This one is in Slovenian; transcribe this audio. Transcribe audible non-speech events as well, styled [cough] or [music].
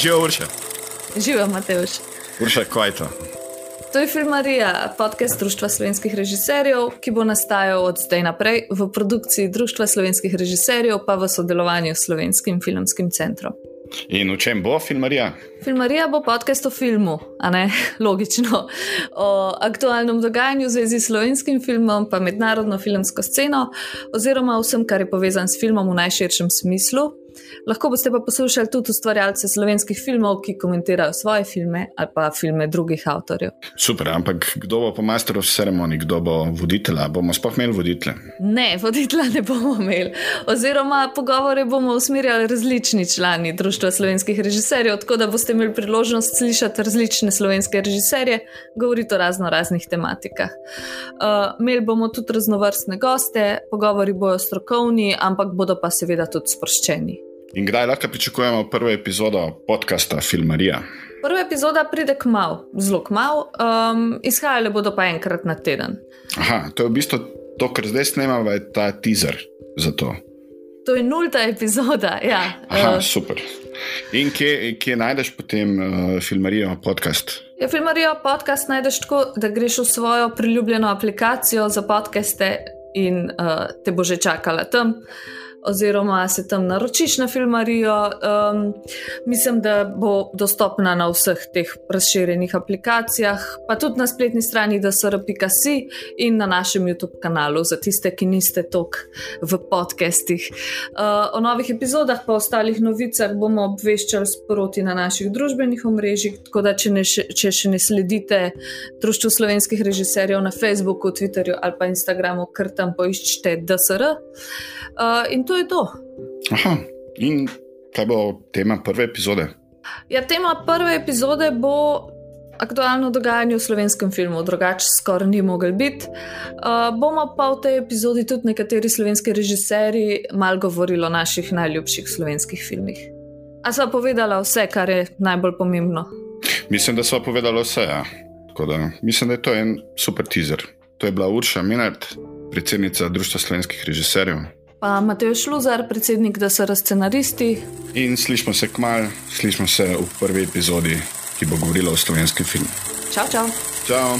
Živijo Urša. Živijo Mateoš. Urša, kaj je to? To je Filmarija, podcast Društva slovenskih režiserjev, ki bo nastajal od zdaj naprej v produkciji Društva slovenskih režiserjev, pa v sodelovanju s Slovenskim filmskim centrom. In v čem bo Filmarija? Filmarija bo podcast o filmu, a ne? [laughs] Logično, o aktualnem dogajanju v zvezi s slovenskim filmom, pa mednarodno filmsko sceno, oziroma vsem, kar je povezano s filmom v najširšem smislu, Lahko boste pa poslušali tudi ustvarjalce slovenskih filmov, ki komentirajo svoje filme ali pa filme drugih avtorjev. Super, ampak kdo bo po Master of Ceremony, kdo bo voditelj? Bomo sploh imeli voditelja? Ne, voditelja ne bomo imeli. Oziroma, pogovore bomo usmerjali različni člani Društva slovenskih režiserjev, tako da boste imeli priložnost slišati različne slovenske režiserje, govoriti o razno raznih tematikah. Uh, imeli bomo tudi raznovrstne goste, pogovori bodo strokovni, ampak bodo pa seveda tudi sproščeni. In kdaj lahko pričakujemo prvo epizodo podcasta Filmarija? Prva epizoda pride k malu, zelo k malu, um, izhajale bodo pa enkrat na teden. Aha, to je v bistvu to, kar zdaj snemamo, je ta teaser za to. To je nulta epizoda. Ja. Aha, uh, super. In kje, kje najdeš potem uh, Filmarijo podcast? Ja, Filmarijo podcast najdeš tako, da greš v svojo priljubljeno aplikacijo za podcaste in uh, te bo že čakala tam oziroma se tam naročiš na filmarijo. Um, mislim, da bo dostopna na vseh teh razširjenih aplikacijah, pa tudi na spletni strani DSR.si in na našem YouTube kanalu za tiste, ki niste tok v podcestih. Uh, o novih epizodah, pa ostalih novicah bomo obveščali sproti na naših družbenih omrežjih. Tako da, če, ne, če še ne sledite Društvu slovenskih režiserjev na Facebooku, Twitterju ali pa Instagramu, kar tam poiščete DSR. Uh, in to je to. Aha, in kaj bo tema prve epizode? Ja, tema prve epizode bo aktualno dogajanje v slovenskem filmu, drugače skoraj ni mogel biti. Uh, bomo pa v tej epizodi tudi nekateri slovenski režiserji malo govorili o naših najljubših slovenskih filmih. A sva povedala vse, kar je najbolj pomembno? Mislim, da sva povedala vse. Ja. Da, mislim, da je to en super teaser. To je bila Urša Minard, predsednica Društva slovenskih režiserjev pa Matej Šluzar, predsednik DSR scenaristi. In slišmo se kmalo, slišmo se v prvi epizodi, ki bo govorila o slovenskem filmu. Čau, čau. Čau.